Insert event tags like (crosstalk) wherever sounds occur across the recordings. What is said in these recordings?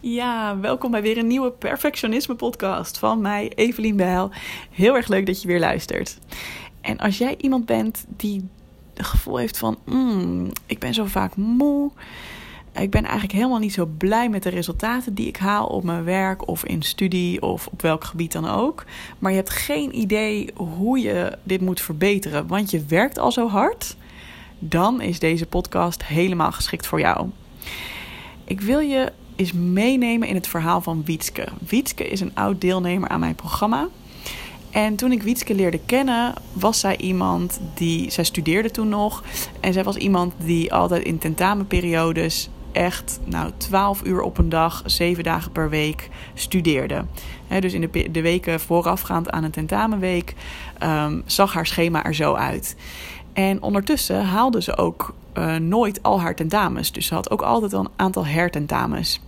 Ja, welkom bij weer een nieuwe Perfectionisme podcast van mij, Evelien Bijl. Heel erg leuk dat je weer luistert. En als jij iemand bent die het gevoel heeft van, mm, ik ben zo vaak moe, ik ben eigenlijk helemaal niet zo blij met de resultaten die ik haal op mijn werk of in studie of op welk gebied dan ook. Maar je hebt geen idee hoe je dit moet verbeteren, want je werkt al zo hard. Dan is deze podcast helemaal geschikt voor jou. Ik wil je eens meenemen in het verhaal van Wietske. Wietske is een oud deelnemer aan mijn programma. En toen ik Wietske leerde kennen, was zij iemand die. Zij studeerde toen nog. En zij was iemand die altijd in tentamenperiodes echt nou, 12 uur op een dag, 7 dagen per week studeerde. dus in de, de, weken voorafgaand aan een tentamenweek um, zag haar schema er zo uit. En ondertussen haalde ze ook uh, nooit al haar tentamens. Dus ze had ook altijd een aantal hertentamens.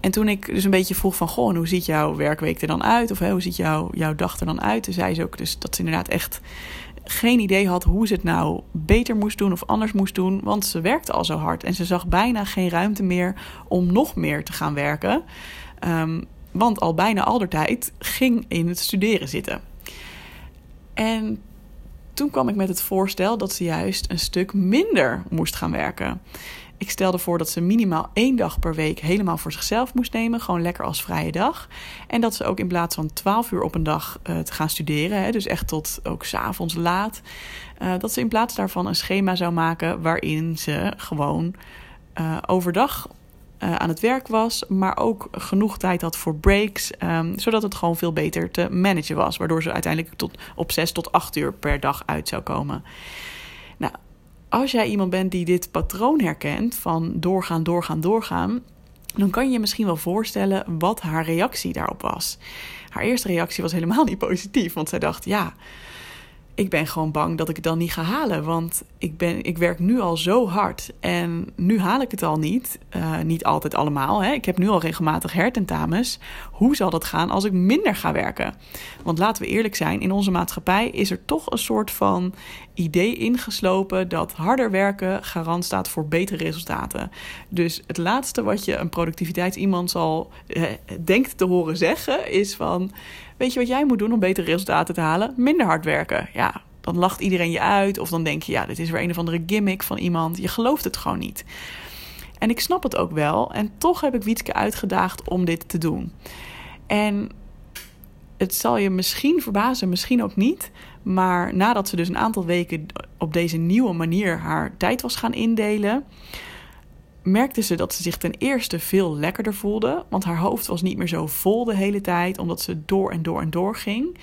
En toen ik dus een beetje vroeg van, goh, hoe ziet jouw werkweek er dan uit? Of hè, hoe ziet jouw, jouw dag er dan uit? Toen zei ze ook dus dat ze inderdaad echt geen idee had hoe ze het nou beter moest doen of anders moest doen. Want ze werkte al zo hard en ze zag bijna geen ruimte meer om nog meer te gaan werken. Um, want al bijna al de tijd ging in het studeren zitten. En toen kwam ik met het voorstel dat ze juist een stuk minder moest gaan werken. Ik stelde voor dat ze minimaal één dag per week helemaal voor zichzelf moest nemen. Gewoon lekker als vrije dag. En dat ze ook in plaats van 12 uur op een dag uh, te gaan studeren, hè, dus echt tot ook s'avonds laat, uh, dat ze in plaats daarvan een schema zou maken waarin ze gewoon uh, overdag aan het werk was, maar ook genoeg tijd had voor breaks, um, zodat het gewoon veel beter te managen was. Waardoor ze uiteindelijk tot, op 6 tot 8 uur per dag uit zou komen. Als jij iemand bent die dit patroon herkent van doorgaan, doorgaan, doorgaan, dan kan je je misschien wel voorstellen wat haar reactie daarop was. Haar eerste reactie was helemaal niet positief, want zij dacht: ja, ik ben gewoon bang dat ik het dan niet ga halen. Want ik, ben, ik werk nu al zo hard. En nu haal ik het al niet. Uh, niet altijd allemaal. Hè. Ik heb nu al regelmatig hertentamens. Hoe zal dat gaan als ik minder ga werken? Want laten we eerlijk zijn, in onze maatschappij is er toch een soort van idee ingeslopen dat harder werken garant staat voor betere resultaten. Dus het laatste wat je een productiviteitsiemand zal eh, denkt te horen zeggen is van Weet je wat jij moet doen om betere resultaten te halen? Minder hard werken. Ja, dan lacht iedereen je uit. Of dan denk je, ja, dit is weer een of andere gimmick van iemand. Je gelooft het gewoon niet. En ik snap het ook wel. En toch heb ik Wietske uitgedaagd om dit te doen. En het zal je misschien verbazen, misschien ook niet. Maar nadat ze dus een aantal weken op deze nieuwe manier haar tijd was gaan indelen, merkte ze dat ze zich ten eerste veel lekkerder voelde. Want haar hoofd was niet meer zo vol de hele tijd, omdat ze door en door en door ging.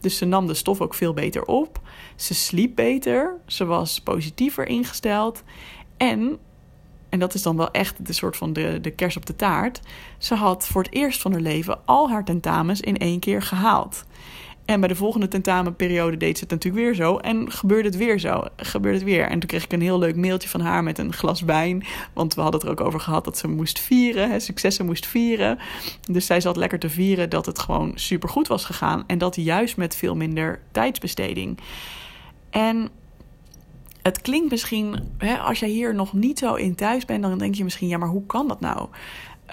Dus ze nam de stof ook veel beter op. Ze sliep beter. Ze was positiever ingesteld. En, en dat is dan wel echt de soort van de, de kers op de taart. Ze had voor het eerst van haar leven al haar tentamens in één keer gehaald. En bij de volgende tentamenperiode deed ze het natuurlijk weer zo. En gebeurde het weer zo. Gebeurde het weer. En toen kreeg ik een heel leuk mailtje van haar met een glas wijn. Want we hadden het er ook over gehad dat ze moest vieren. Hè, successen moest vieren. Dus zij zat lekker te vieren dat het gewoon super goed was gegaan. En dat juist met veel minder tijdsbesteding. En het klinkt misschien, hè, als jij hier nog niet zo in thuis bent, dan denk je misschien, ja, maar hoe kan dat nou?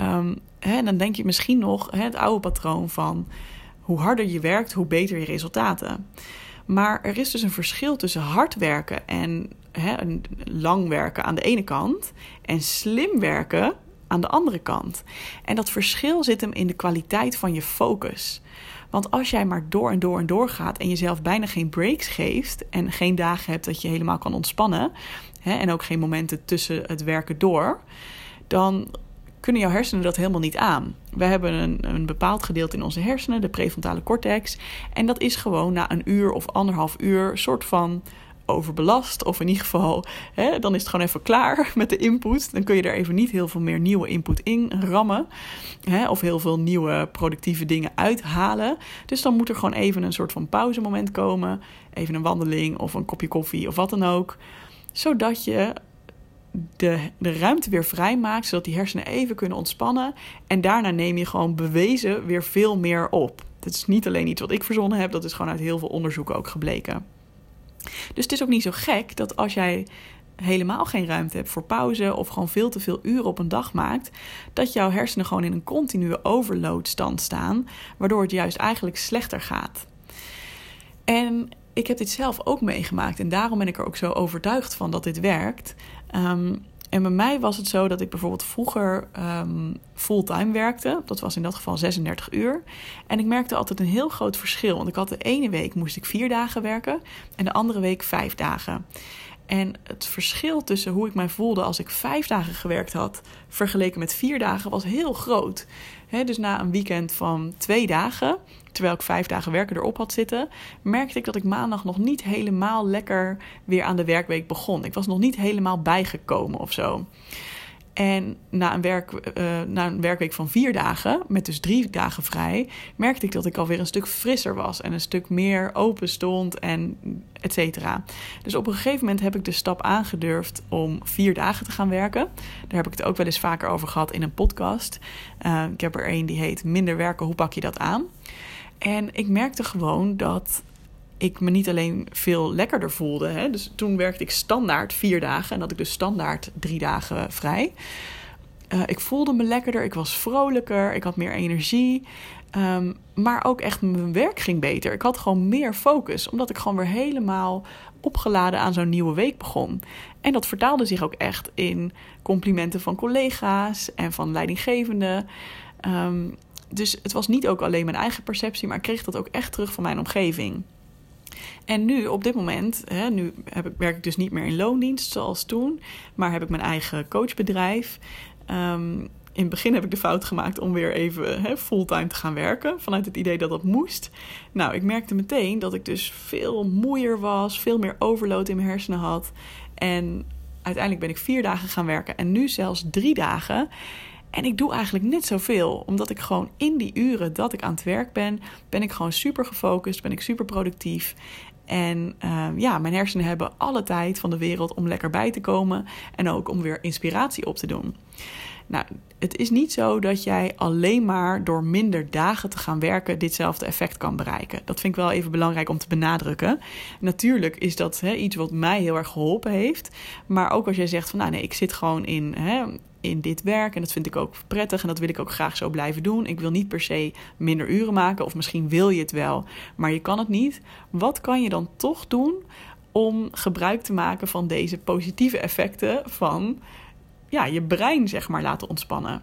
Um, hè, dan denk je misschien nog hè, het oude patroon van hoe harder je werkt, hoe beter je resultaten. Maar er is dus een verschil tussen hard werken en lang werken aan de ene kant en slim werken aan de andere kant. En dat verschil zit hem in de kwaliteit van je focus. Want als jij maar door en door en door gaat en jezelf bijna geen breaks geeft en geen dagen hebt dat je helemaal kan ontspannen en ook geen momenten tussen het werken door, dan kunnen jouw hersenen dat helemaal niet aan. We hebben een, een bepaald gedeelte in onze hersenen, de prefrontale cortex. En dat is gewoon na een uur of anderhalf uur soort van overbelast. Of in ieder geval, hè, dan is het gewoon even klaar (laughs) met de input. Dan kun je er even niet heel veel meer nieuwe input in rammen. Hè, of heel veel nieuwe productieve dingen uithalen. Dus dan moet er gewoon even een soort van pauzemoment komen. Even een wandeling of een kopje koffie of wat dan ook. Zodat je de, de ruimte weer vrij maakt, zodat die hersenen even kunnen ontspannen. En daarna neem je gewoon bewezen weer veel meer op. Dat is niet alleen iets wat ik verzonnen heb, dat is gewoon uit heel veel onderzoeken ook gebleken. Dus het is ook niet zo gek dat als jij helemaal geen ruimte hebt voor pauze of gewoon veel te veel uren op een dag maakt, dat jouw hersenen gewoon in een continue overloadstand staan, waardoor het juist eigenlijk slechter gaat. En ik heb dit zelf ook meegemaakt en daarom ben ik er ook zo overtuigd van dat dit werkt. Um, en bij mij was het zo dat ik bijvoorbeeld vroeger um, fulltime werkte. Dat was in dat geval 36 uur. En ik merkte altijd een heel groot verschil. Want ik had de ene week moest ik vier dagen werken en de andere week vijf dagen. En het verschil tussen hoe ik mij voelde als ik vijf dagen gewerkt had, vergeleken met vier dagen, was heel groot. dus na een weekend van twee dagen, terwijl ik vijf dagen werken erop had zitten, merkte ik dat ik maandag nog niet helemaal lekker weer aan de werkweek begon. Ik was nog niet helemaal bijgekomen of zo. En na een, werk, uh, na een werkweek van vier dagen, met dus drie dagen vrij, merkte ik dat ik alweer een stuk frisser was en een stuk meer open stond en et cetera. Dus op een gegeven moment heb ik de stap aangedurfd om vier dagen te gaan werken. Daar heb ik het ook wel eens vaker over gehad in een podcast. Uh, ik heb er een die heet Minder werken, hoe pak je dat aan? En ik merkte gewoon dat ik me niet alleen veel lekkerder voelde. Hè? Dus toen werkte ik standaard vier dagen en had ik dus standaard drie dagen vrij. Uh, ik voelde me lekkerder, ik was vrolijker, ik had meer energie. Um, maar ook echt mijn werk ging beter. Ik had gewoon meer focus, omdat ik gewoon weer helemaal opgeladen aan zo'n nieuwe week begon. En dat vertaalde zich ook echt in complimenten van collega's en van leidinggevenden. Um, dus het was niet ook alleen mijn eigen perceptie, maar ik kreeg dat ook echt terug van mijn omgeving. En nu, op dit moment, hè, nu heb ik, werk ik dus niet meer in loondienst zoals toen, maar heb ik mijn eigen coachbedrijf. Um, in het begin heb ik de fout gemaakt om weer even hè, fulltime te gaan werken. Vanuit het idee dat dat moest. Nou, ik merkte meteen dat ik dus veel moeier was. Veel meer overload in mijn hersenen had. En uiteindelijk ben ik vier dagen gaan werken. En nu zelfs drie dagen. En ik doe eigenlijk net zoveel, omdat ik gewoon in die uren dat ik aan het werk ben, ben ik gewoon super gefocust, ben ik super productief. En uh, ja, mijn hersenen hebben alle tijd van de wereld om lekker bij te komen en ook om weer inspiratie op te doen. Nou, het is niet zo dat jij alleen maar door minder dagen te gaan werken ditzelfde effect kan bereiken. Dat vind ik wel even belangrijk om te benadrukken. Natuurlijk is dat iets wat mij heel erg geholpen heeft. Maar ook als jij zegt van nou nee, ik zit gewoon in, in dit werk en dat vind ik ook prettig en dat wil ik ook graag zo blijven doen. Ik wil niet per se minder uren maken of misschien wil je het wel, maar je kan het niet. Wat kan je dan toch doen om gebruik te maken van deze positieve effecten van ja, je brein zeg maar laten ontspannen.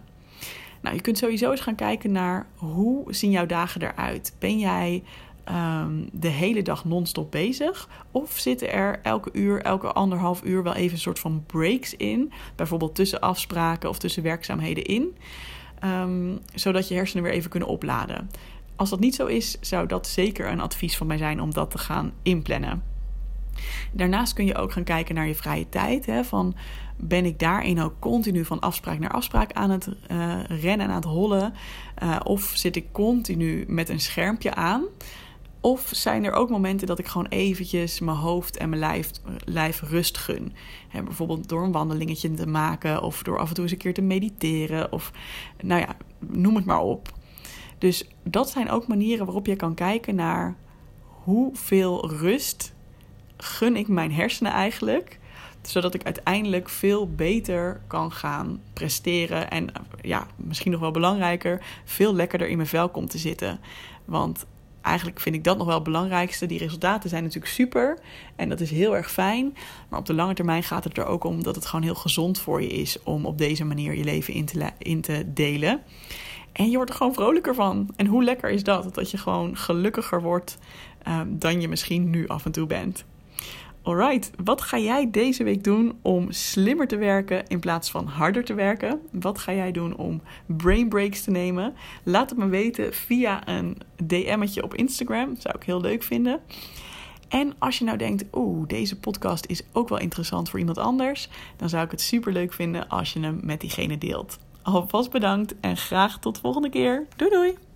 Nou, je kunt sowieso eens gaan kijken naar hoe zien jouw dagen eruit. Ben jij um, de hele dag non-stop bezig? Of zitten er elke uur, elke anderhalf uur wel even een soort van breaks in? Bijvoorbeeld tussen afspraken of tussen werkzaamheden in. Um, zodat je hersenen weer even kunnen opladen. Als dat niet zo is, zou dat zeker een advies van mij zijn om dat te gaan inplannen. Daarnaast kun je ook gaan kijken naar je vrije tijd. Hè, van ben ik daarin ook continu van afspraak naar afspraak aan het uh, rennen en aan het hollen? Uh, of zit ik continu met een schermpje aan? Of zijn er ook momenten dat ik gewoon eventjes mijn hoofd en mijn lijf, lijf rust gun? Hè, bijvoorbeeld door een wandelingetje te maken of door af en toe eens een keer te mediteren of nou ja, noem het maar op. Dus dat zijn ook manieren waarop je kan kijken naar hoeveel rust gun ik mijn hersenen eigenlijk zodat ik uiteindelijk veel beter kan gaan presteren. En ja, misschien nog wel belangrijker, veel lekkerder in mijn vel komt te zitten. Want eigenlijk vind ik dat nog wel het belangrijkste. Die resultaten zijn natuurlijk super en dat is heel erg fijn. Maar op de lange termijn gaat het er ook om dat het gewoon heel gezond voor je is om op deze manier je leven in te, in te delen. En je wordt er gewoon vrolijker van. En hoe lekker is dat? Dat je gewoon gelukkiger wordt um, dan je misschien nu af en toe bent. Alright, wat ga jij deze week doen om slimmer te werken in plaats van harder te werken? Wat ga jij doen om brain breaks te nemen? Laat het me weten via een DM'tje op Instagram. Zou ik heel leuk vinden. En als je nou denkt, oeh, deze podcast is ook wel interessant voor iemand anders, dan zou ik het super leuk vinden als je hem met diegene deelt. Alvast bedankt en graag tot de volgende keer. Doei doei!